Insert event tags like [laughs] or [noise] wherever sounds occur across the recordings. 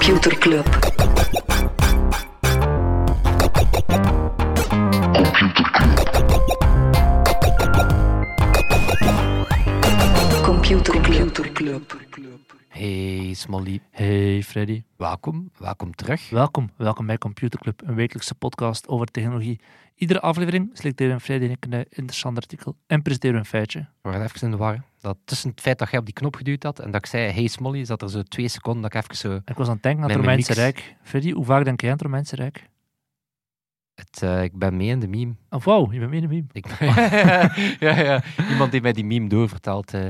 Computer Club. Computer Club. Hey Smolly, Hey Freddy, welkom, welkom terug. welkom. Welkom bij Computer Club, een wekelijkse podcast over technologie. Iedere aflevering selecteren Freddy en ik een interessant artikel en presenteren we een feitje. We waren even in de war. Dat tussen het feit dat jij op die knop geduwd had en dat ik zei hey Smolly, zat er zo twee seconden dat ik even zo... Ik was aan het denken aan het Romeinse. Rijk. Freddy, hoe vaak denk jij aan het Romeinse Rijk? Het, eh, ik ben mee in de meme. Oh, wauw, je bent mee in de meme. Ik, [laughs] ja, ja, iemand die mij die meme doorvertelt. eh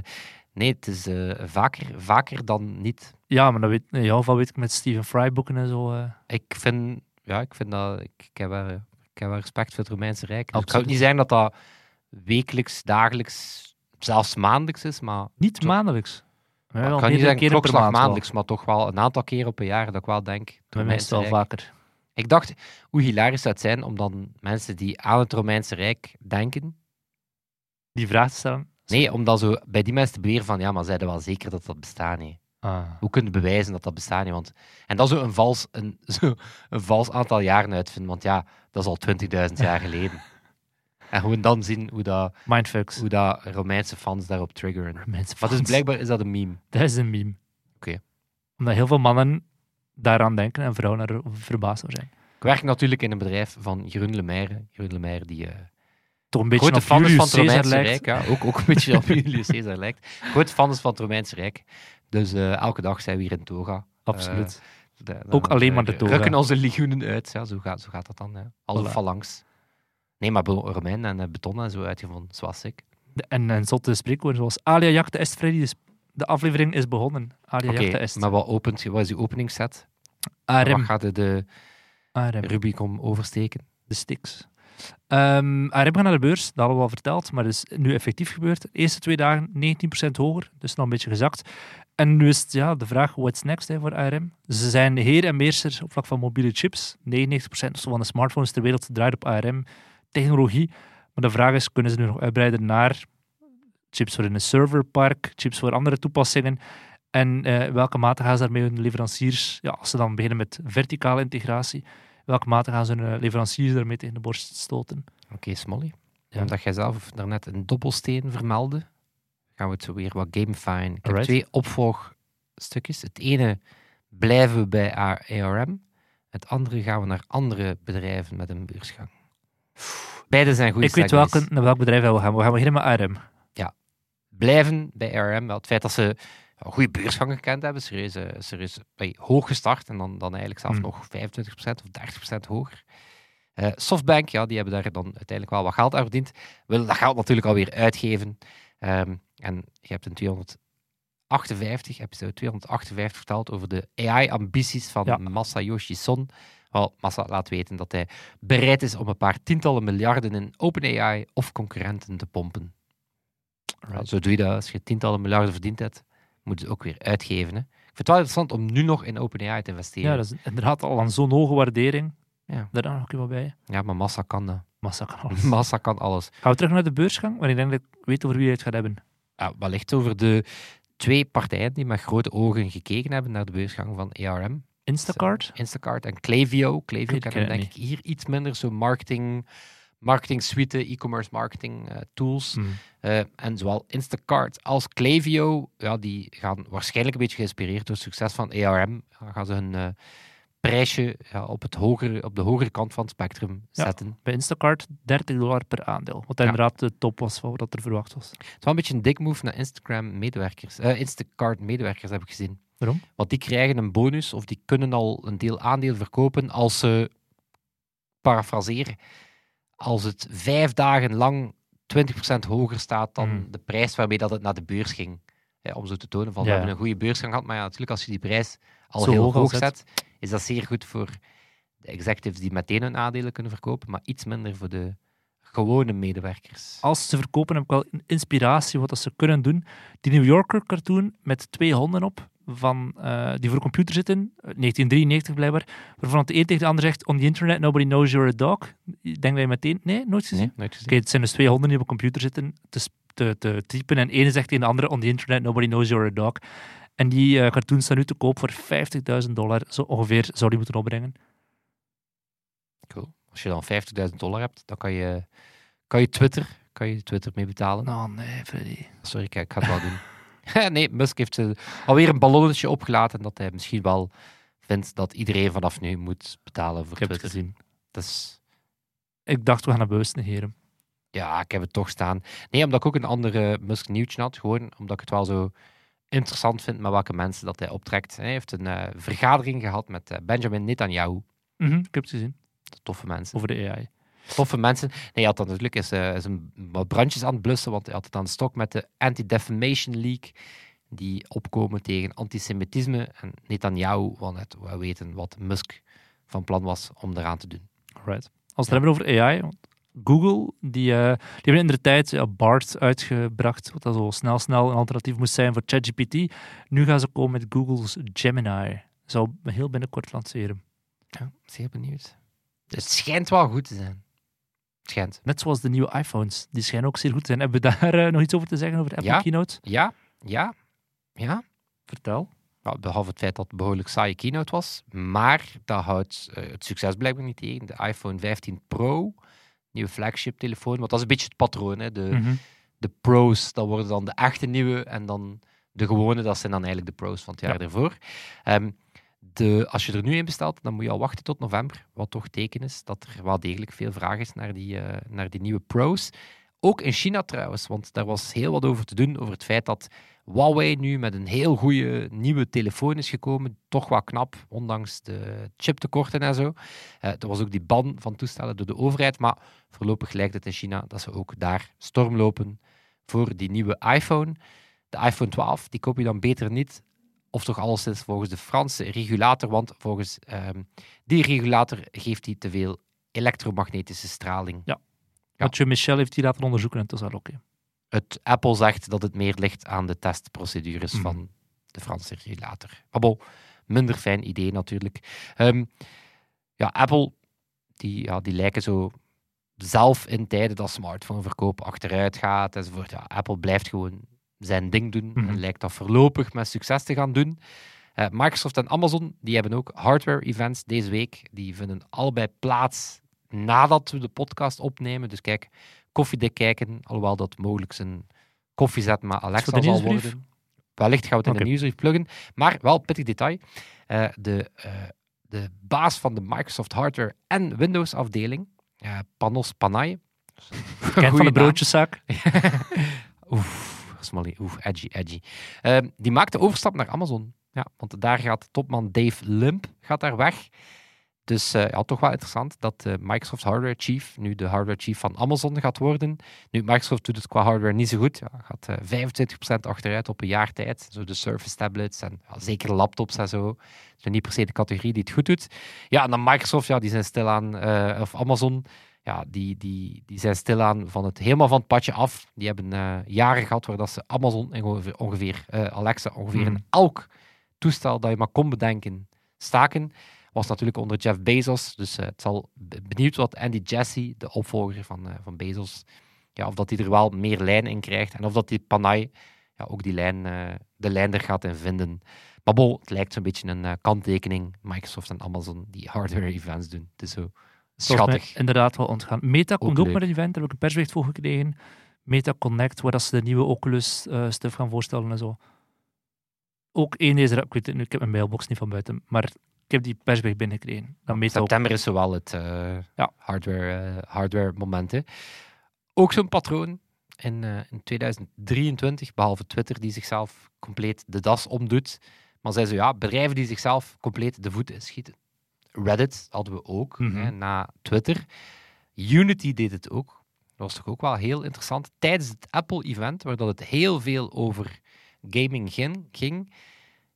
nee, het is eh, vaker, vaker dan niet. Ja, maar dat weet, in jouw geval weet ik met Stephen Fry boeken en zo. Ik vind, ja, ik vind dat... Ik, ik, heb, wel, heb wel respect voor het Romeinse Rijk. Dus Absoluut. zou niet zeggen dat dat wekelijks, dagelijks, zelfs maandelijks is, maar... niet maandelijks. Ik kan niet zeggen klokslag wel. maandelijks, maar toch wel een aantal keer op een jaar dat ik wel denk... het Bij mij het wel Rijk. vaker. Ik dacht, hoe hilarisch zou het zijn om dan mensen die aan het Romeinse Rijk denken, Die vraag te stellen. nee, om dan zo bij die mensen te beweren van, ja, maar zeiden wel zeker dat dat bestaat niet. Ah. Hoe kun je bewijzen dat dat bestaat niet? Want, en dat zo een vals, een, [laughs] zo een vals aantal jaren uitvinden, want ja, dat is al 20.000 jaar [laughs] geleden. En gewoon dan zien hoe dat, Mindfucks. hoe dat Romeinse fans daarop triggeren. Romeinse Maar dus fans. blijkbaar is dat een meme. Dat is een meme. Oké. Omdat heel veel mannen daaraan denken en vrouwen er verbaasd over zijn. Ik werk natuurlijk in een bedrijf van Jeroen Lemaire. Jeroen Lemaire die... eh, Toch een beetje grote op fan is Julius van het Romeinse. Rijk. Ja, ook, ook een beetje op [laughs] Julius Caesar lijkt. Grote fan is van het Romeinse Rijk. Dus eh, elke dag zijn we hier in toga. Absoluut. Dan, Ook alleen eh, maar de toga. Rukken onze legioenen uit. Ja, zo, gaat, zo gaat dat dan. Ja. Alle Voilà. phalanx. Nee, maar Romein en eh, beton en zo uitgevonden. Zoals ik. De- En een zotte spreekwoord zoals Alia jacta est Freddy. Dus de aflevering is begonnen. Alia jacta est. maar wat, opent, wat is uw openingsset? ARM. Wat gaat de, de. Rubicon oversteken? De sticks. Ehm ARM gaat naar de beurs. Dat hadden we al verteld. Maar dat is nu effectief gebeurd. De eerste twee dagen 19% hoger. Dus nog een beetje gezakt. En nu is ja, de vraag, what's next hè, voor ARM? Ze zijn heer en meester op vlak van mobiele chips. 99% of zo van de smartphones ter wereld draait op ARM-technologie. Maar de vraag is, kunnen ze nu nog uitbreiden naar chips voor in een serverpark, chips voor andere toepassingen? En in welke mate gaan ze daarmee hun leveranciers, ja, als ze dan beginnen met verticale integratie, in welke mate gaan ze hun leveranciers daarmee tegen de borst stoten? Oké, Smolly. Ja. Omdat jij zelf daarnet een dobbelsteen vermeldde, gaan we het zo weer wat gamifyen. Ik heb twee opvolgstukjes. Het ene blijven we bij ARM. Het andere gaan we naar andere bedrijven met een beursgang. Beide zijn goede Ik weet welke, naar welk bedrijf we gaan. We gaan beginnen met ARM. Blijven bij ARM. Wel, het feit dat ze een goede beursgang gekend hebben, serieus, serieus eh, hoog gestart en dan, dan eigenlijk zelfs Hmm. nog 25% of 30% hoger. Eh, Softbank, ja, die hebben daar dan uiteindelijk wel wat geld aan verdiend. Willen dat geld natuurlijk alweer uitgeven. Ehm, en je hebt in 258, episode 258 verteld over de AI-ambities van Ja. Masayoshi Son. Wel, Massa laat weten dat hij bereid is om een paar tientallen miljarden in OpenAI of concurrenten te pompen. Ja, zo doe je dat. Als je tientallen miljarden verdiend hebt, moet je het ook weer uitgeven. Hè. Ik vind het wel interessant om nu nog in OpenAI te investeren. Ja, dat is inderdaad al aan zo'n hoge waardering. Ja. Daar dan nog iemand bij. Ja, maar Massa kan dat. Massa kan alles. [laughs] Massa kan alles. Gaan we terug naar de beursgang? Want ik denk dat ik weet over wie je het gaat hebben. Ja, wellicht over de twee partijen die met grote ogen gekeken hebben naar de beursgang van ARM. Instacart? Instacart en Klaviyo. Klaviyo kennen het denk ik hier iets minder. Zo marketing, marketing suite, e-commerce marketing eh, tools. Hmm. Eh, en zowel Instacart als Klaviyo, ja, die gaan waarschijnlijk een beetje geïnspireerd door het succes van ARM. Dan gaan ze hun eh, prijsje ja, op, het hogere, op de hogere kant van het spectrum Ja. zetten. Bij Instacart 30 dollar per aandeel. Wat Ja. inderdaad de top was van wat er verwacht was. Het is wel een beetje een dik move naar Instagram-medewerkers. eh, Instacart-medewerkers heb ik gezien. Waarom? Want die krijgen een bonus of die kunnen al een deel aandeel verkopen als ze, parafraseren, als het vijf dagen lang 20% hoger staat dan Hmm. de prijs waarmee dat het naar de beurs ging. Ja, om zo te tonen van, we hebben een goede beursgang gehad, maar ja, natuurlijk als je die prijs al Zo heel hoog hoog zet. zet, is dat zeer goed voor de executives die meteen hun aandelen kunnen verkopen, maar iets minder voor de gewone medewerkers. Als ze verkopen heb ik wel inspiratie wat dat ze kunnen doen. Die New Yorker cartoon met twee honden op, van, eh, die voor computer zitten, eh, 1993 blijkbaar, waarvan de een tegen de ander zegt, on the internet nobody knows you're a dog. Denk je meteen, nee, nooit gezien? Nee, nooit gezien. Oké, het zijn dus twee honden die op een computer zitten te, sp- te, te typen en ene zegt tegen de andere, on the internet nobody knows you're a dog. En die eh, cartoons staan nu te koop voor 50.000 dollar. Zo ongeveer zou die moeten opbrengen. Cool. Als je dan 50.000 dollar hebt, dan kan je, kan je Twitter, kan je Twitter mee betalen. Oh nee, Freddy. Sorry, kijk, ik ga het wel doen. [laughs] [laughs] nee, Musk heeft eh, alweer een ballonnetje opgelaten dat hij misschien wel vindt dat iedereen vanaf nu moet betalen voor Ik heb het Twitter. gezien. Dat is, Ik dacht, we gaan naar bewust negeren. ja, ik heb het toch staan. Nee, omdat ik ook een andere Musk nieuwtje had. Gewoon omdat ik het wel zo interessant vind met welke mensen dat hij optrekt. Hij heeft een eh, vergadering gehad met eh, Benjamin Netanyahu. Mhm, ik heb het gezien. Toffe mensen. Over de AI. Toffe mensen. Nee, hij had dan natuurlijk is, eh, is een, wat brandjes aan het blussen, want hij had het aan de stok met de Anti-Defamation League, die opkomen tegen antisemitisme. En Netanyahu wil net wel weten wat Musk van plan was om eraan te doen. Alright. Als we het hebben over AI, want Google, die, eh, die hebben in de tijd ja, BART uitgebracht, wat dat zo snel, snel een alternatief moest zijn voor ChatGPT. Nu gaan ze komen met Google's Gemini. Zou heel binnenkort lanceren. Ja, zeer benieuwd. Het schijnt wel goed te zijn. Schijnt. Net zoals de nieuwe iPhones. Die schijnen ook zeer goed te zijn. Hebben we daar eh, nog iets over te zeggen over de Apple Ja. Keynote? Ja, ja, ja. Vertel. Nou, behalve het feit dat het behoorlijk saaie keynote was. Maar dat houdt eh, het succes blijkbaar niet tegen. De iPhone 15 Pro, nieuwe flagship telefoon. Want dat is een beetje het patroon. Hè. De, Mhm. de Pro's, dat worden dan de echte nieuwe. En dan de gewone, dat zijn dan eigenlijk de Pro's van het jaar Ja. ervoor. Ehm, als je er nu in bestelt, dan moet je al wachten tot november. Wat toch teken is dat er wel degelijk veel vraag is naar die, eh, naar die nieuwe Pro's. Ook in China trouwens, want daar was heel wat over te doen. Over het feit dat Huawei nu met een heel goede nieuwe telefoon is gekomen. Toch wel knap, ondanks de chiptekorten en zo. Eh, er was ook die ban van toestellen door de overheid. Maar voorlopig lijkt het in China dat ze ook daar storm lopen voor die nieuwe iPhone. De iPhone 12, die koop je dan beter niet. Of toch alleszins volgens de Franse regulator. Want volgens ehm, die regulator geeft hij te veel elektromagnetische straling. Ja. Mathieu Michel heeft die laten onderzoeken en het is wel oké. Het Apple zegt dat het meer ligt aan de testprocedures Mhm. van de Franse regulator. Maar bon, minder fijn idee natuurlijk. Ehm, ja, Apple, die, ja, die lijken zo zelf in tijden dat smartphoneverkoop achteruit gaat enzovoort. Ja, Apple blijft gewoon zijn ding doen Mhm. en lijkt dat voorlopig met succes te gaan doen. Eh, Microsoft en Amazon die hebben ook hardware-events deze week. Die vinden allebei plaats nadat we de podcast opnemen. Dus kijk, koffiedik kijken, alhoewel dat mogelijk een koffiezet voor Alexa zal worden. Wellicht gaan we het in de nieuwsbrief pluggen. Maar wel pittig detail. Eh, de, eh, de baas van de Microsoft Hardware en Windows afdeling, Panos Panay. Kent van de broodjeszaak. [laughs] [laughs] Oef, Edgy, edgy. Ehm, die maakt de overstap naar Amazon. Ja, want daar gaat topman Dave Limp gaat daar weg. Dus eh, ja, toch wel interessant dat de Microsoft Hardware Chief nu de Hardware Chief van Amazon gaat worden. Nu, Microsoft doet het qua hardware niet zo goed. Ja, gaat eh 25% achteruit op een jaar tijd. Zo de Surface tablets en zeker laptops en zo. Is niet per se de categorie die het goed doet. Ja, en dan Microsoft, ja, die zijn stilaan, eh, of Amazon, ja, die, die, die zijn stilaan van het, helemaal van het padje af. Die hebben eh, jaren gehad waar dat ze Amazon in ongeveer, ongeveer eh, Alexa, ongeveer in elk toestel dat je maar kon bedenken, staken. Was natuurlijk onder Jeff Bezos. Dus eh, het zal benieuwd wat Andy Jassy, de opvolger van, van Bezos, ja, of dat hij er wel meer lijn in krijgt. En of dat die Panay ja, ook die lijn, de lijn er gaat in vinden. Maar bon, het lijkt zo'n beetje een kanttekening. Microsoft en Amazon die hardware events doen. Het is zo schattig. inderdaad wel ontgaan. Meta komt ook met een event, daar heb ik een persbericht voor gekregen. Meta Connect, waar dat ze de nieuwe Oculus eh stuff gaan voorstellen en zo. Ook één deze, ik weet het nu, ik heb mijn mailbox niet van buiten, maar ik heb die persbericht binnengekregen. Meta ook September is zowel het eh, Ja. hardware, eh, hardware moment. hè. Ook zo'n patroon in, in 2023, behalve Twitter die zichzelf compleet de das omdoet. Maar zij zo, ja, bedrijven die zichzelf compleet de voeten schieten. Reddit hadden we ook, Mhm. hè, na Twitter. Unity deed het ook. Dat was toch ook wel heel interessant. Tijdens het Apple-event, waar dat het heel veel over gaming ging,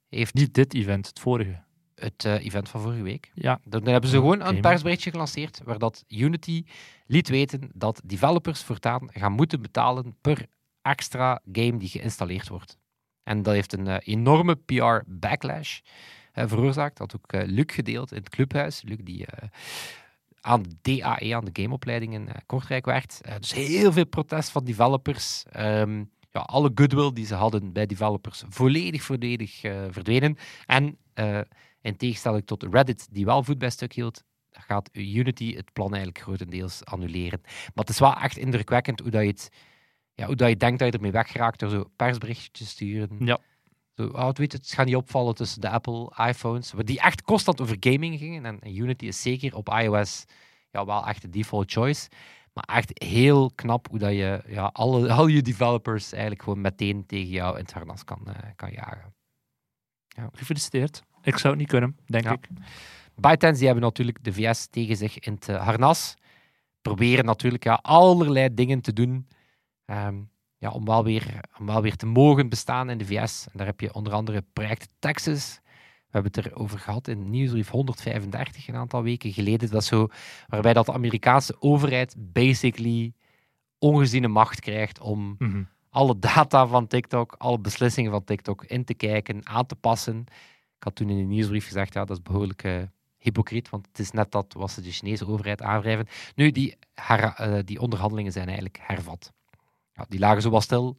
heeft Niet dit event, het vorige. het eh, event van vorige week. Ja. Dan hebben ze gewoon een persberichtje gelanceerd waar dat Unity liet weten dat developers voortaan gaan moeten betalen per extra game die geïnstalleerd wordt. En dat heeft een eh, enorme PR-backlash veroorzaakt. Dat had ook eh, Luc gedeeld in het clubhuis. Luc die eh, aan de DAE, aan de gameopleiding in eh, Kortrijk. Eh, dus heel veel protest van developers. Ehm, ja, alle goodwill die ze hadden bij developers volledig, volledig eh, verdwenen. En eh, in tegenstelling tot Reddit, die wel voet bij stuk hield, gaat Unity het plan eigenlijk grotendeels annuleren. Maar het is wel echt indrukwekkend hoe dat je het ja, hoe dat je denkt dat je ermee weggeraakt door zo persberichtjes te sturen. Ja. Zo, oh, het, weet het, het gaat niet opvallen tussen de Apple iPhones, die echt constant over gaming gingen. En, en Unity is zeker op iOS ja, wel echt de default choice. Maar echt heel knap hoe dat je ja, alle, [laughs] al je developers eigenlijk gewoon meteen tegen jou in het harnas kan, eh, kan jagen. Gefeliciteerd. Ik zou het niet kunnen, denk Ja. ik. ByteDance die hebben natuurlijk de VS tegen zich in het eh, harnas. Proberen natuurlijk ja, allerlei dingen te doen ehm, ja, om, wel weer, om wel weer te mogen bestaan in de VS. En daar heb je onder andere project Texas. We hebben het erover gehad in Nieuwsbrief 135 een aantal weken geleden. Dat zo, waarbij dat de Amerikaanse overheid basically ongeziene macht krijgt om Mhm. alle data van TikTok, alle beslissingen van TikTok in te kijken, aan te passen. Ik had toen in de nieuwsbrief gezegd, ja, dat is behoorlijk eh, hypocriet, want het is net dat wat ze de Chinese overheid aanwrijven. Nu, die, eh, die onderhandelingen zijn eigenlijk hervat. Ja, die lagen zo wel stil,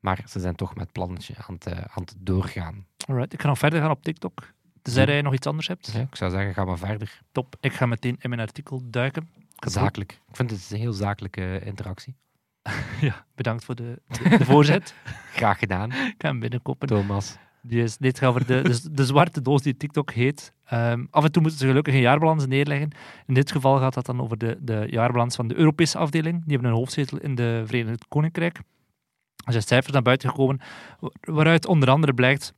maar ze zijn toch met plannetje aan het, eh, aan het doorgaan. Alright, ik ga nog verder gaan op TikTok. Tenzij Ja. jij nog iets anders hebt. Ja, ik zou zeggen, ga maar verder. Top. Ik ga meteen in mijn artikel duiken. Zakelijk. Ik vind het een heel zakelijke interactie. [laughs] Ja, bedankt voor de, de, de voorzet. [laughs] Graag gedaan, ik ga hem binnenkoppen. Thomas. Is, dit gaat over de, de, de zwarte doos die TikTok heet. Ehm, af en toe moeten ze gelukkig een jaarbalans neerleggen. In dit geval gaat dat dan over de, de jaarbalans van de Europese afdeling. Die hebben een hoofdzetel in de Verenigd Koninkrijk. Er zijn cijfers naar buiten gekomen wa- waaruit onder andere blijkt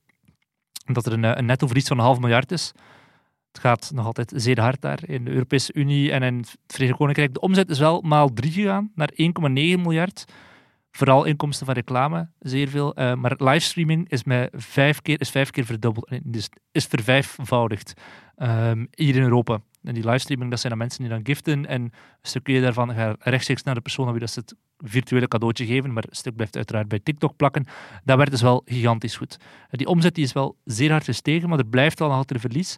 dat er een, eh, een netto verlies van een half miljard is. Het gaat nog altijd zeer hard daar in de Europese Unie en in het Verenigd Koninkrijk. De omzet is wel maal 3 gegaan naar 1,9 miljard. Vooral inkomsten van reclame, zeer veel. Eh, maar livestreaming is, met vijf keer, is vijf keer verdubbeld. Dus is vervijfvoudigd ehm, hier in Europa. En die livestreaming, dat zijn dan mensen die dan giften. En een stukje daarvan gaat rechtstreeks naar de persoon aan wie dat ze het virtuele cadeautje geven. Maar een stuk blijft uiteraard bij TikTok plakken. Dat werd dus wel gigantisch goed. Eh, Die omzet die is wel zeer hard gestegen, maar er blijft wel altijd verlies.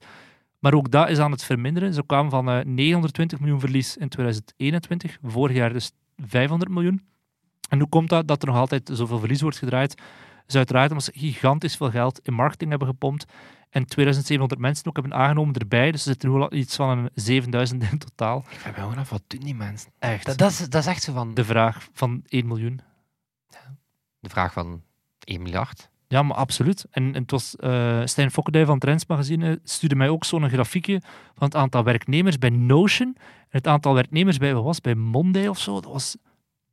Maar ook dat is aan het verminderen. Ze kwamen van eh, 920 miljoen verlies in 2021. Vorig jaar dus 500 miljoen. En hoe komt dat dat er nog altijd zoveel verlies wordt gedraaid? is uiteraard omdat ze gigantisch veel geld in marketing hebben gepompt. En 2700 mensen ook hebben aangenomen erbij. Dus er zitten nu al iets van een 7000 in totaal. Ik vraag me gewoon af, wat doen die mensen? Echt. Dat, dat, is, dat is echt zo van De vraag van 1 miljoen. de vraag van 1 miljard. Ja, maar absoluut. En, en het was eh Stijn Fokkendij van Trends Magazine stuurde mij ook zo'n grafiekje van het aantal werknemers bij Notion en het aantal werknemers bij, wat was bij Monday of zo. Dat was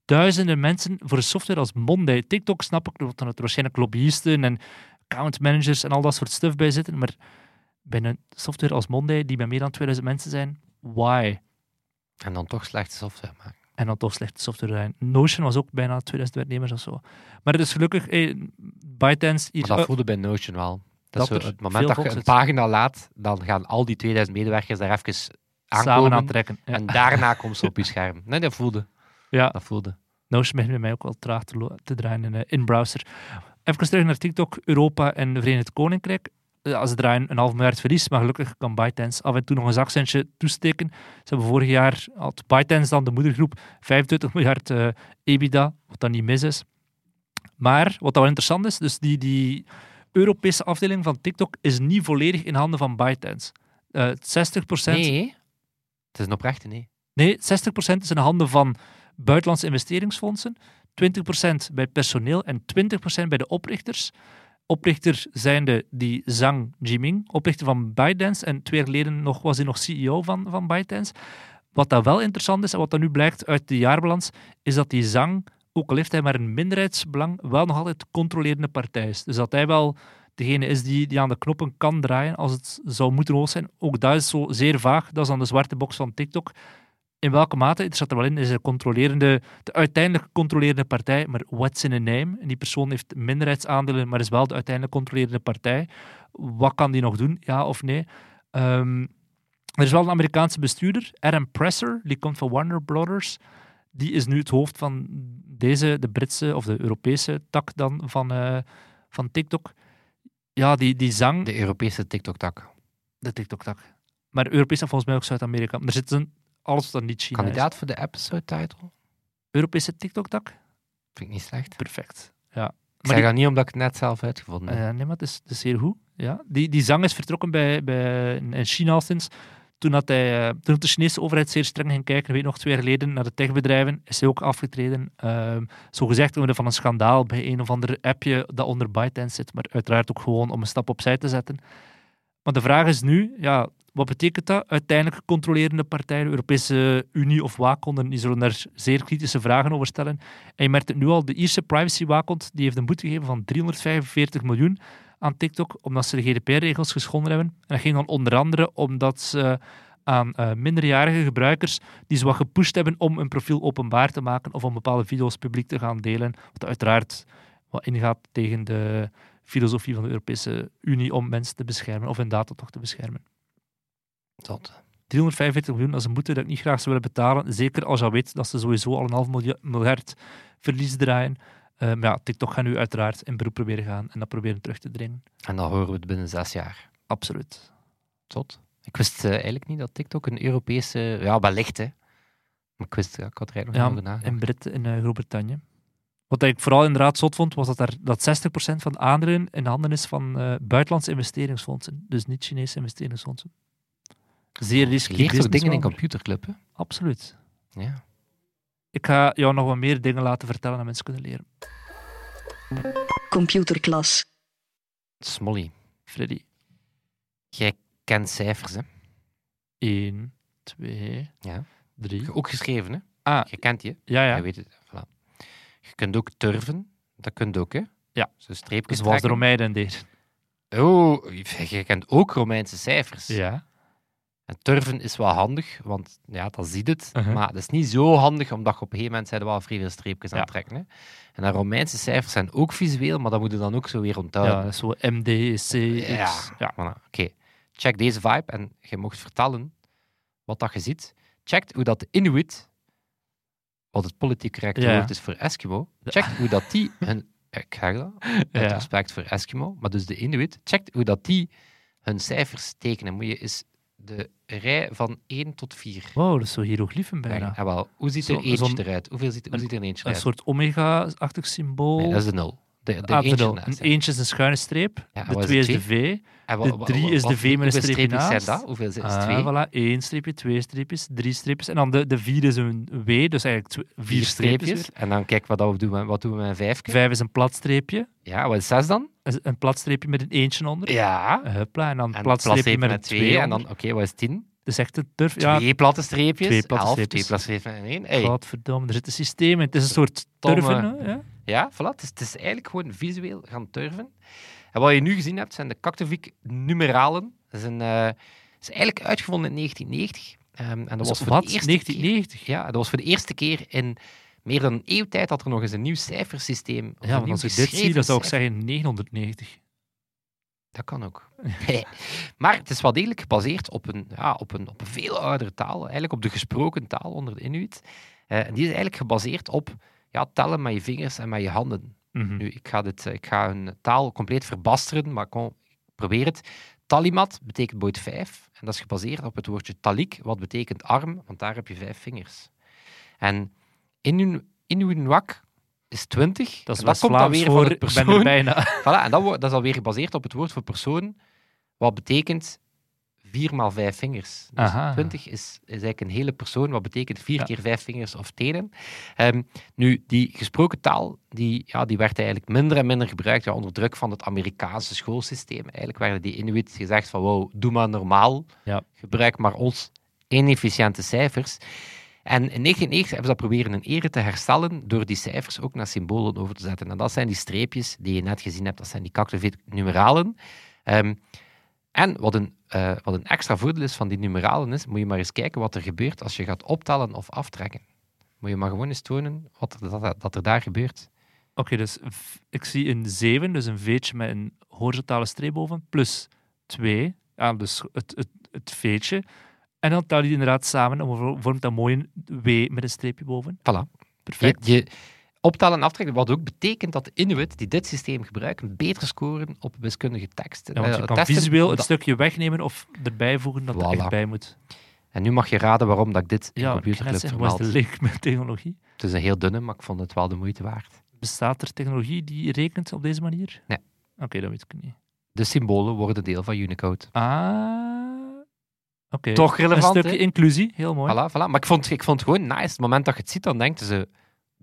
duizenden mensen voor een software als Monday. TikTok snap ik, dat er waarschijnlijk lobbyisten en account managers en al dat soort stuff bij zitten, maar bij een software als Monday, die bij meer dan 2000 mensen zijn, why? En dan toch slechte software maken. En dan toch slechte software zijn. Notion was ook bijna 2000 werknemers of zo. Maar het is gelukkig, hey, ByteDance hier... Maar dat oh, voelde bij Notion wel. Dat, Dat zo het moment dat je een zit. pagina laat, dan gaan al die 2000 medewerkers daar even samen aankomen. aantrekken. Ja. En daarna [laughs] komt ze op je scherm. Nee, dat voelde. Ja, Dat voelde. Notion begint bij mij ook wel traag te, draaien in, eh, in browser. Even terug naar TikTok, Europa en de Verenigd Koninkrijk. Ja, ze draaien een half miljard verlies, maar gelukkig kan ByteDance af en toe nog een zakcentje toesteken. Ze hebben vorig jaar, had ByteDance dan de moedergroep, 25 miljard eh, EBITDA, wat dan niet mis is. Maar, wat dan wel interessant is, dus die, die Europese afdeling van TikTok is niet volledig in handen van ByteDance. Eh 60%, Nee, het is een oprechte nee. Nee, 60% is in de handen van buitenlandse investeringsfondsen, 20% bij personeel en 20% bij de oprichters. Oprichter zijnde die Zhang Jiming, oprichter van ByteDance. En twee jaar geleden nog, was hij nog CEO van, van ByteDance. Wat dat wel interessant is en wat dat nu blijkt uit de jaarbalans, is dat die Zhang, ook al heeft hij maar een minderheidsbelang, wel nog altijd de controlerende partij is. Dus dat hij wel degene is die, die aan de knoppen kan draaien als het zou moeten zijn. Ook dat is zo zeer vaag. Dat is dan de zwarte box van TikTok. In welke mate, het staat er wel in, is de, controlerende, de uiteindelijk controlerende partij, maar what's in a name? En die persoon heeft minderheidsaandelen, maar is wel de uiteindelijk controlerende partij. Wat kan die nog doen, ja of nee? Ehm, er is wel een Amerikaanse bestuurder, Adam Presser, die komt van Warner Brothers. Die is nu het hoofd van deze, de Britse of de Europese tak dan van, eh, van TikTok. Ja, die, die zang, De Europese TikTok-tak. de TikTok-tak. Maar Europees en volgens mij ook Zuid-Amerika. Er zit een, alles wat niet China is. Kandidaat voor de episode-title? Europese TikTok-tak? Vind ik niet slecht. Perfect. Ja. Ik Maar zeg die- dat niet omdat ik het net zelf uitgevonden heb. Eh, nee, maar het is, het is zeer goed. Ja. Die, die zang is vertrokken bij, bij, in China al sinds. Toen, had hij, eh, toen de Chinese overheid zeer streng ging kijken, weet nog twee jaar geleden, naar de techbedrijven, is hij ook afgetreden. Ehm zo gezegd omwille van een schandaal bij een of ander appje dat onder ByteDance zit, maar uiteraard ook gewoon om een stap opzij te zetten. Maar de vraag is nu, ja, wat betekent dat? Uiteindelijk controlerende partijen, de Europese Unie of Waakhond, die zullen daar zeer kritische vragen over stellen. En je merkt het nu al, de Ierse privacy waakhond die heeft een boete gegeven van 345 miljoen aan TikTok, omdat ze de GDPR-regels geschonden hebben. En dat ging dan onder andere omdat ze aan eh, minderjarige gebruikers die ze wat gepusht hebben om een profiel openbaar te maken of om bepaalde video's publiek te gaan delen. Wat uiteraard wat ingaat tegen de filosofie van de Europese Unie om mensen te beschermen of hun data toch te beschermen. Zot. 345 miljoen, dat is een boete dat ik niet graag zou willen betalen. Zeker als je weet dat ze sowieso al een half milja- miljard verlies draaien. Eh, maar ja, TikTok gaat nu uiteraard in beroep proberen gaan en dat proberen terug te dringen. En dan horen we het binnen zes jaar. Absoluut. Zot. Ik wist eh, eigenlijk niet dat TikTok een Europese... Ja, wellicht, hè. Maar ik wist, ja, ik had er eigenlijk nog Ja, nagedacht. in Brit in eh, Groot-Brittannië. Wat ik vooral inderdaad zot vond, was dat, daar, dat 60% van de aandelen in handen is van buitenlandse investeringsfondsen. Dus niet Chinese investeringsfondsen. Zeer Je dingen in computerclub, hè? Absoluut. Ja. Ik ga jou nog wat meer dingen laten vertellen dat mensen kunnen leren. Computerklas. Smolly, Freddy. jij kent cijfers, hè? 1, 2, Ja. 3. Ook geschreven, hè? Ah, Je kent die, hè? ja, ja. Je weet het. Voilà. Je kunt ook turven. Dat kunt ook, hè? Ja. Zo streepjes Zoals de trekken. Romeinen deden. Oh, je kent ook Romeinse cijfers. Ja. En turven is wel handig, want ja, dat ziet het. Uh-huh. Maar dat is niet zo handig, omdat je op een gegeven moment zijn er wel vrij veel streepjes aan Ja. het trekken. Hè. En de Romeinse cijfers zijn ook visueel, maar dat moet je dan ook zo weer onthouden. ja, is zo MD, C, X. Ja. Ja. Voilà, Oké, check deze vibe en je mocht vertellen wat dat je ziet. Check hoe dat de Inuit, wat het politiek correcte Ja. woord is voor Eskimo, check hoe dat die [laughs] hun... Ik ga dat, respect voor Eskimo, maar dus de Inuit, check hoe dat die hun cijfers tekenen. Moet je eens de rij van 1 tot 4 Wow, dat is zo hieroglyphen bijna. Ja, wel. Hoe ziet Zo- er eentje zo'n- eruit? Hoeveel ziet, hoe een- ziet er een eentje Een eruit? soort omega-achtig symbool. Nee, dat is de nul. De, de Ah, eentje Een is een schuine streep. Ja, de wat is twee is de V. En wa- de wa- drie wa- is de V met een streepje zijn dat? Hoeveel het? Ah, twee? voilà. Eén streepje, twee streepjes, drie streepjes. En dan de, de vier is een W, dus eigenlijk tw- vier, Vier streepjes. streepjes. En dan kijk wat, dat we doen, wat doen we met een weer. vijfje. Vijf is een plat streepje. Ja, wat is zes dan? Een plat streepje met een eentje onder. Ja. Huppla, en dan En een plat streepje met een twee. twee En dan, oké, wat is tien? Dat is echt een turf. Ja, Twee platte streepjes. Twee platte Elf, streepjes. Twee platte streepjes en één. Hey. godverdomme, er zit een systeem in. Het is een soort turven. Ja? Ja, voilà. Het is, het is eigenlijk gewoon visueel gaan turven. En wat je nu gezien hebt, zijn de Cactovic numeralen. Dat is, een, eh, is eigenlijk uitgevonden in 1990. Ehm, en dat was voor Wat? de eerste 1990? keer... Ja, dat was voor de eerste keer in meer dan een eeuw tijd dat er nog eens een nieuw cijfersysteem... Ja, want als ik dit zie, dan zou ik zeggen 990. Dat kan ook. [laughs] maar het is wel degelijk gebaseerd op een, ja, op, een, op een veel oudere taal. Eigenlijk op de gesproken taal onder de Inuit. Eh, en die is eigenlijk gebaseerd op ja, tellen met je vingers en met je handen. Mhm. Nu, ik ga, dit, ik ga een taal compleet verbasteren, maar kom, ik probeer het. Talimat betekent boot vijf. En dat is gebaseerd op het woordje talik, wat betekent arm, want daar heb je vijf vingers. En Inuinwak is twintig. Dat is West komt dan weer voor, het ben persoon. er bijna. [laughs] Voilà, en dat, dat is alweer gebaseerd op het woord voor persoon, wat betekent 4 maal 5 vingers. Dus Aha. 20 is, is eigenlijk een hele persoon, wat betekent 4 Ja. keer 5 vingers of tenen. Ehm, nu, die gesproken taal, die, ja, die werd eigenlijk minder en minder gebruikt ja, onder druk van het Amerikaanse schoolsysteem. Eigenlijk werden die Inuit gezegd van, wow, doe maar normaal, Ja. gebruik maar ons inefficiënte cijfers. En in 1990 hebben ze dat proberen in ere te herstellen door die cijfers ook naar symbolen over te zetten. En dat zijn die streepjes die je net gezien hebt, dat zijn die cactovit numeralen. Ehm, en wat een, eh, wat een extra voordeel is van die numeralen is, moet je maar eens kijken wat er gebeurt als je gaat optellen of aftrekken. Moet je maar gewoon eens tonen wat er, dat, dat er daar gebeurt. Oké, dus ik zie een 7, dus een veetje met een horizontale streep boven, plus 2, ja, dus het, het, het veetje. En dan tel je die inderdaad samen en vo- vormt dat mooi een W met een streepje boven. Voilà. Je, Perfect. je optellen en aftrekken, wat ook betekent dat de Inuit die dit systeem gebruiken, beter scoren op wiskundige teksten. Ja, want je eh, kan testen, visueel een omdat- stukje wegnemen of erbij voegen dat er Voilà. echt bij moet. En nu mag je raden waarom dat ik dit in Ja, kan Computerclub wat is vermeld. de link met technologie? Het is een heel dunne, maar ik vond het wel de moeite waard. Bestaat er technologie die rekent op deze manier? Nee. Oké, dat weet ik niet. De symbolen worden deel van Unicode. Ah, Toch relevant, Een stukje inclusie, heel mooi. Voilà, voilà. Maar ik vond, ik vond het gewoon nice. Het moment dat je het ziet, dan denken ze...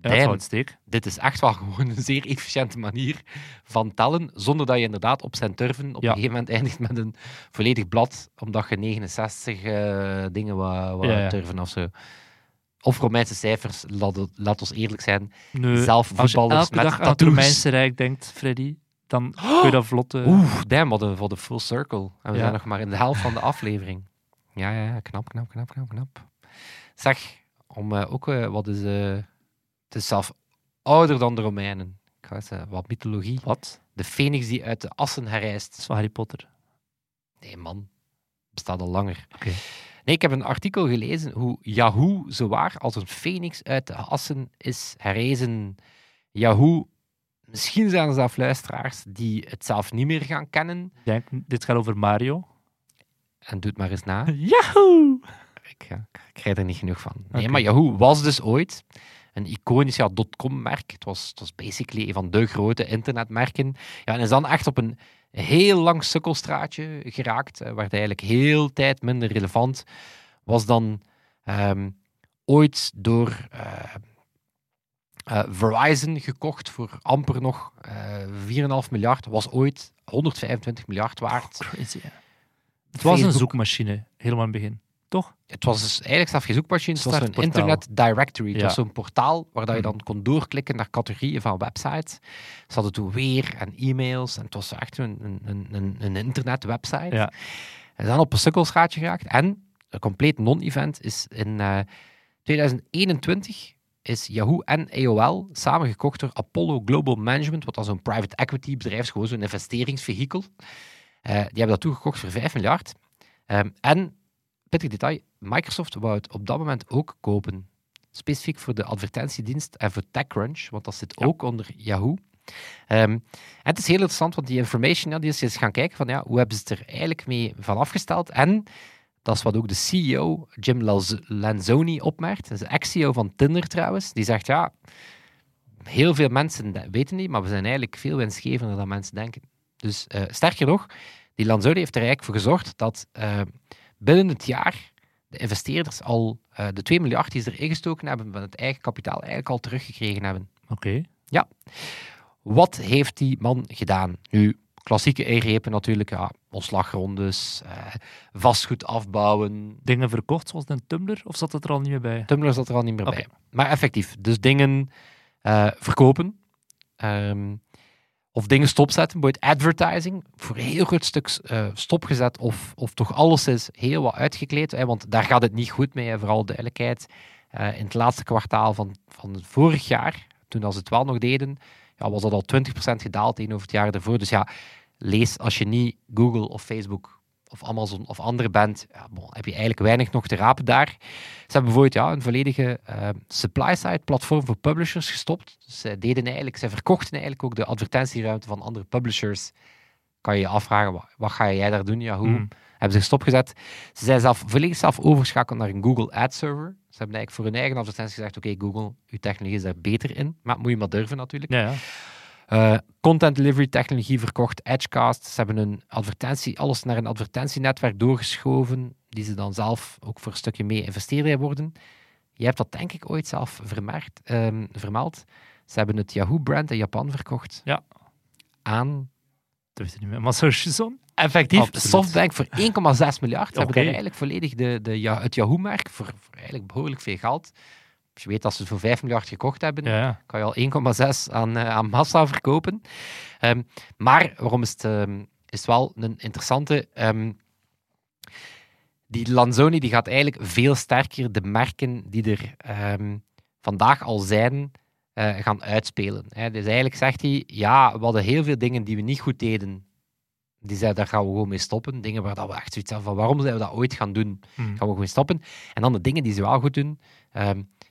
Ja, dit is echt wel [laughs] gewoon een zeer efficiënte manier van tellen, zonder dat je inderdaad op zijn turven op Ja. een gegeven moment eindigt met een volledig blad, omdat je 69 eh, dingen Ja, ja. turven of zo. Of Romeinse cijfers, laat, ons eerlijk zijn. Nu, Zelf als je voetballers elke met dag aan het. Romeinse Rijk denkt, Freddy, dan kun je dat vlot... eh, [gasps] Oeh, damn, wat een, wat een full circle. En we zijn nog maar in de helft van de aflevering. Ja, ja, knap, knap, knap, knap, knap. Zeg, om eh, ook eh, wat is... eh, het is zelf ouder dan de Romeinen. Ik ga eens wat mythologie. Wat? De phoenix die uit de assen Dat herrijst. is van Harry Potter. Nee, man. Bestaat al langer. Oké. Nee, ik heb een artikel gelezen hoe Yahoo zowaar als een phoenix uit de assen is herrezen. Yahoo, misschien zijn er zelf luisteraars die het zelf niet meer gaan kennen. Denk, dit gaat over Mario. En doe het maar eens na. [laughs] Yahoo! Ik, ja, ik krijg er niet genoeg van. Nee, maar Yahoo was dus ooit een iconisch ja, dotcom-merk. Het was, het was basically een van de grote internetmerken. Ja, en is dan echt op een heel lang sukkelstraatje geraakt, eh, werd eigenlijk heel tijd minder relevant. Was dan ehm, ooit door eh, eh, Verizon gekocht voor amper nog eh 4,5 miljard. Was ooit 125 miljard waard. Crazy, hè. Het was een zoekmachine, helemaal in het begin. Toch? Het was dus eigenlijk zelf geen zoekmachine, het was een internet directory. Het Ja. was zo'n portaal waar dat je Mhm. dan kon doorklikken naar categorieën van websites. Ze hadden toen weer en e-mails en het was echt een, een, een, een, internetwebsite. Ja. En dan op een sukkelstraatje geraakt. En een compleet non-event is in eh, 2021 is Yahoo en AOL samengekocht door Apollo Global Management, wat dan zo'n private equity bedrijf is, gewoon zo'n investeringsvehikel. Eh, die hebben dat toegekocht voor 5 miljard. Ehm, en, pittig detail, Microsoft wou het op dat moment ook kopen. Specifiek voor de advertentiedienst en voor TechCrunch, want dat zit ook onder Yahoo. Ehm, en het is heel interessant, want die information, ja, die is eens gaan kijken van ja, hoe hebben ze het er eigenlijk mee van afgesteld. En dat is wat ook de CEO, Jim Lanzoni, opmerkt. Dat is de ex-CEO van Tinder trouwens. Die zegt ja, heel veel mensen weten niet, maar we zijn eigenlijk veel winstgevender dan mensen denken. Dus eh, sterker nog, die Lanzoni heeft er eigenlijk voor gezorgd dat eh, binnen het jaar de investeerders al eh, de 2 miljard die ze erin gestoken hebben van het eigen kapitaal eigenlijk al teruggekregen hebben. Oké. Wat heeft die man gedaan? Nu, klassieke ingrepen natuurlijk, ja, ontslagrondes, eh, vastgoed afbouwen. Dingen verkocht, zoals een Tumblr, of zat het er al niet meer bij? Tumblr zat er al niet meer bij. Maar effectief, dus dingen verkopen. ehm, of dingen stopzetten, bijvoorbeeld advertising, voor heel groot stuk eh, stopgezet of, of toch alles is heel wat uitgekleed. Hè, want daar gaat het niet goed mee, vooral duidelijkheid. Eh, in het laatste kwartaal van, van vorig jaar, toen als het wel nog deden, ja, was dat al 20% gedaald tegenover het jaar ervoor. Dus ja, lees als je niet Google of Facebook of Amazon of andere bent, ja, bon, heb je eigenlijk weinig nog te rapen daar. Ze hebben bijvoorbeeld ja, een volledige eh, supply-side platform voor publishers gestopt. Dus zij deden eigenlijk, zij verkochten eigenlijk ook de advertentieruimte van andere publishers. Kan je je afvragen, wat, wat ga jij daar doen? Ja, hoe? Hmm. Hebben ze stopgezet. Ze zijn zelf volledig zelf overgeschakeld naar een Google Ad Server. Ze hebben eigenlijk voor hun eigen advertentie gezegd, oké Google, uw technologie is daar beter in. Maar moet je maar durven natuurlijk. Ja, ja. Eh, content delivery technologie verkocht, Edgecast. Ze hebben een advertentie, alles naar een advertentienetwerk doorgeschoven, die ze dan zelf ook voor een stukje mee investeerder worden. Je hebt dat denk ik ooit zelf vermerkt, ehm, vermeld. Ze hebben het Yahoo-brand in Japan verkocht. Ja. Aan, Dat weet ik niet meer. Shizon? effectief, Absoluut. Softbank voor [laughs] 1,6 miljard. Ze hebben daar eigenlijk volledig de, de, ja, het Yahoo-merk voor, voor eigenlijk behoorlijk veel geld. Als je weet dat ze het voor 5 miljard gekocht hebben, Ja, kan je al 1,6 aan, eh, aan massa verkopen. Ehm, maar waarom is het ehm, is het wel een interessante. ehm, die Lanzoni die gaat eigenlijk veel sterker de merken die er vandaag al zijn, eh, gaan uitspelen. Hè. Dus eigenlijk zegt hij, ja, we hadden heel veel dingen die we niet goed deden. Die zei, daar gaan we gewoon mee stoppen. Dingen waar dat we echt zoiets hebben van, waarom zijn we dat ooit gaan doen? Hmm. gaan we gewoon stoppen. En dan de dingen die ze wel goed doen,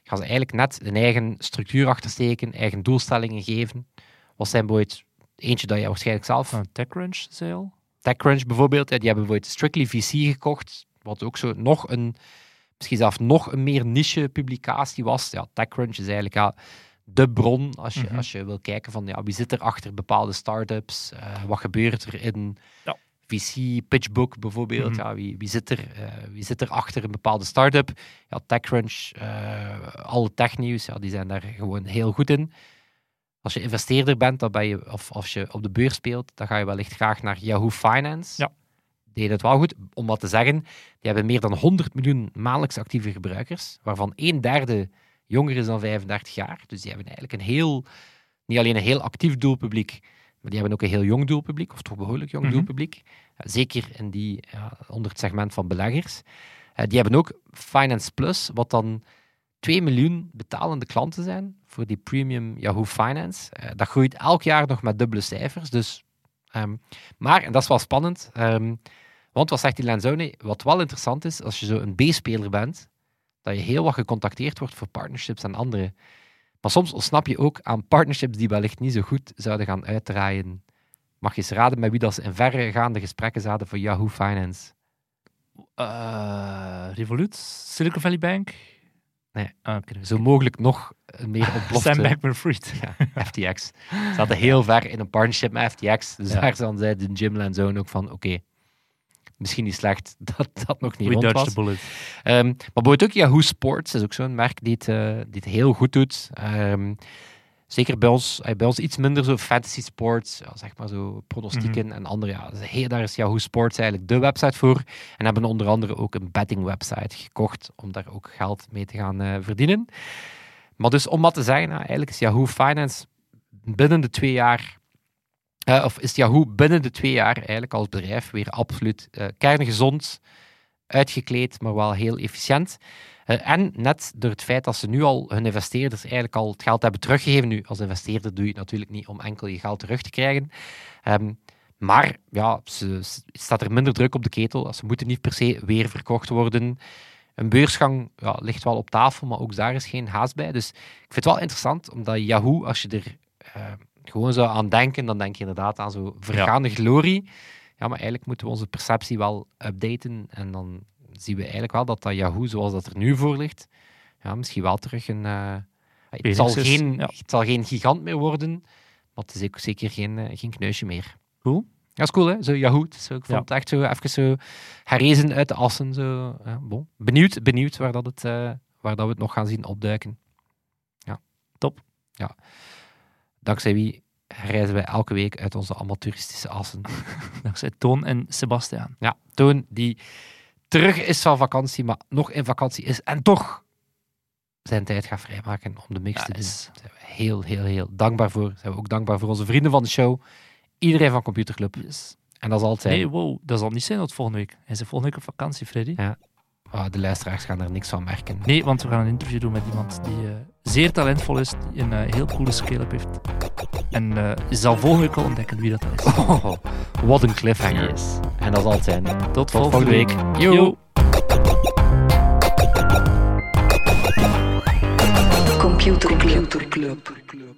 gaan ze eigenlijk net een eigen structuur achtersteken, eigen doelstellingen geven. Wat zijn bijvoorbeeld eentje dat je waarschijnlijk zelf... Van TechCrunch, zei je al? TechCrunch bijvoorbeeld, die hebben bijvoorbeeld Strictly VC gekocht, wat ook zo nog een, misschien zelfs nog een meer niche publicatie was. Ja, TechCrunch is eigenlijk ja, de bron als je, Mhm. als je wil kijken van ja, wie zit er achter bepaalde start-ups, eh, wat gebeurt er in Ja. VC, Pitchbook bijvoorbeeld, Mhm. ja, wie, wie, zit er, eh, wie zit er achter een bepaalde start-up? Ja, TechCrunch, eh, alle technieuws, ja, die zijn daar gewoon heel goed in. Als je investeerder bent, dan ben je, of als je op de beurs speelt, dan ga je wellicht graag naar Yahoo Finance. Ja. Die deed het wel goed, om wat te zeggen. Die hebben meer dan 100 miljoen maandelijks actieve gebruikers, waarvan een derde jonger is dan 35 jaar. Dus die hebben eigenlijk een heel, niet alleen een heel actief doelpubliek, maar die hebben ook een heel jong doelpubliek, of toch behoorlijk jong Mhm. doelpubliek. Ja, zeker in die, ja, onder het segment van beleggers. Eh, die hebben ook Finance Plus, wat dan 2 miljoen betalende klanten zijn voor die premium Yahoo Finance. Eh, dat groeit elk jaar nog met dubbele cijfers. Dus, ehm, maar, en dat is wel spannend, ehm, want wat zegt die Lenzone? Wat wel interessant is, als je zo een B-speler bent, dat je heel wat gecontacteerd wordt voor partnerships en andere. Maar soms ontsnap je ook aan partnerships die wellicht niet zo goed zouden gaan uitdraaien. Mag je eens raden met wie dat ze in verregaande gesprekken zaten voor Yahoo Finance? Eh, Revolut, Silicon Valley Bank. Nee. Ah. Zo mogelijk nog meer [laughs] ontplofte... Sam Bankman-Fried. Ja, FTX. Ze zaten heel ver in een partnership met FTX. Dus Ja. daar zei de Jim Lanzone ook van, oké, misschien niet slecht [laughs] dat dat nog niet We rond was. Ehm, maar bijvoorbeeld ook Yahoo Sports is ook zo'n merk die het, eh, die het heel goed doet. Ehm, zeker bij ons, eh, bij ons iets minder zo fantasy sports, ja, zeg maar zo pronostieken en andere. Ja, dus heel, daar is Yahoo Sports eigenlijk de website voor. En hebben onder andere ook een betting website gekocht om daar ook geld mee te gaan eh, verdienen. Maar dus om wat te zeggen, nou, eigenlijk is Yahoo Finance binnen de twee jaar, eh, of is Yahoo binnen de twee jaar eigenlijk als bedrijf weer absoluut eh kerngezond, uitgekleed, maar wel heel efficiënt. Eh, en net door het feit dat ze nu al hun investeerders eigenlijk al het geld hebben teruggegeven. Nu, als investeerder doe je het natuurlijk niet om enkel je geld terug te krijgen. Ehm, maar ja, staat er minder druk op de ketel. Ze moeten niet per se weer verkocht worden. Een beursgang ja, ligt wel op tafel, maar ook daar is geen haast bij. Dus ik vind het wel interessant, omdat Yahoo, als je er eh, gewoon zou aan denken, dan denk je inderdaad aan zo'n vergaande glorie. Ja, maar eigenlijk moeten we onze perceptie wel updaten. En dan zien we eigenlijk wel dat dat Yahoo, zoals dat er nu voor ligt, ja, misschien wel terug een... eh, het, zal is, geen, ja. het zal geen gigant meer worden, maar het is ook zeker geen, eh, geen kneusje meer. Cool. Ja, is cool, hè? Zo Yahoo. Zo, ik vond Ja. het echt zo even zo herrezen uit de assen. Zo, ja, bon. Benieuwd, benieuwd waar, dat het, eh, waar dat we het nog gaan zien opduiken. Ja. Top. Ja. Dankzij wie reizen wij elke week uit onze amateuristische assen. [laughs] Dankzij Toon en Sebastiaan. Ja, Toon die terug is van vakantie, maar nog in vakantie is en toch zijn tijd gaat vrijmaken om de mix te doen. Daar zijn we heel, heel, heel dankbaar voor. Zijn we ook dankbaar voor onze vrienden van de show. Iedereen van Computerclub. Yes. En dat zal zijn. Nee, wow, dat zal niet zijn tot volgende week. Hij is volgende week op vakantie, Freddy. Ja. Ah, de luisteraars gaan er niks van merken. Nee, want we gaan een interview doen met iemand die eh, zeer talentvol is, die een eh, heel coole scale-up heeft. En eh, je zal volgende week al ontdekken wie dat is. Oh, wat een cliffhanger. Yes. En dat zal het zijn. Tot, Tot volgende week. Yo. Yo. Computer Club. Computer Club.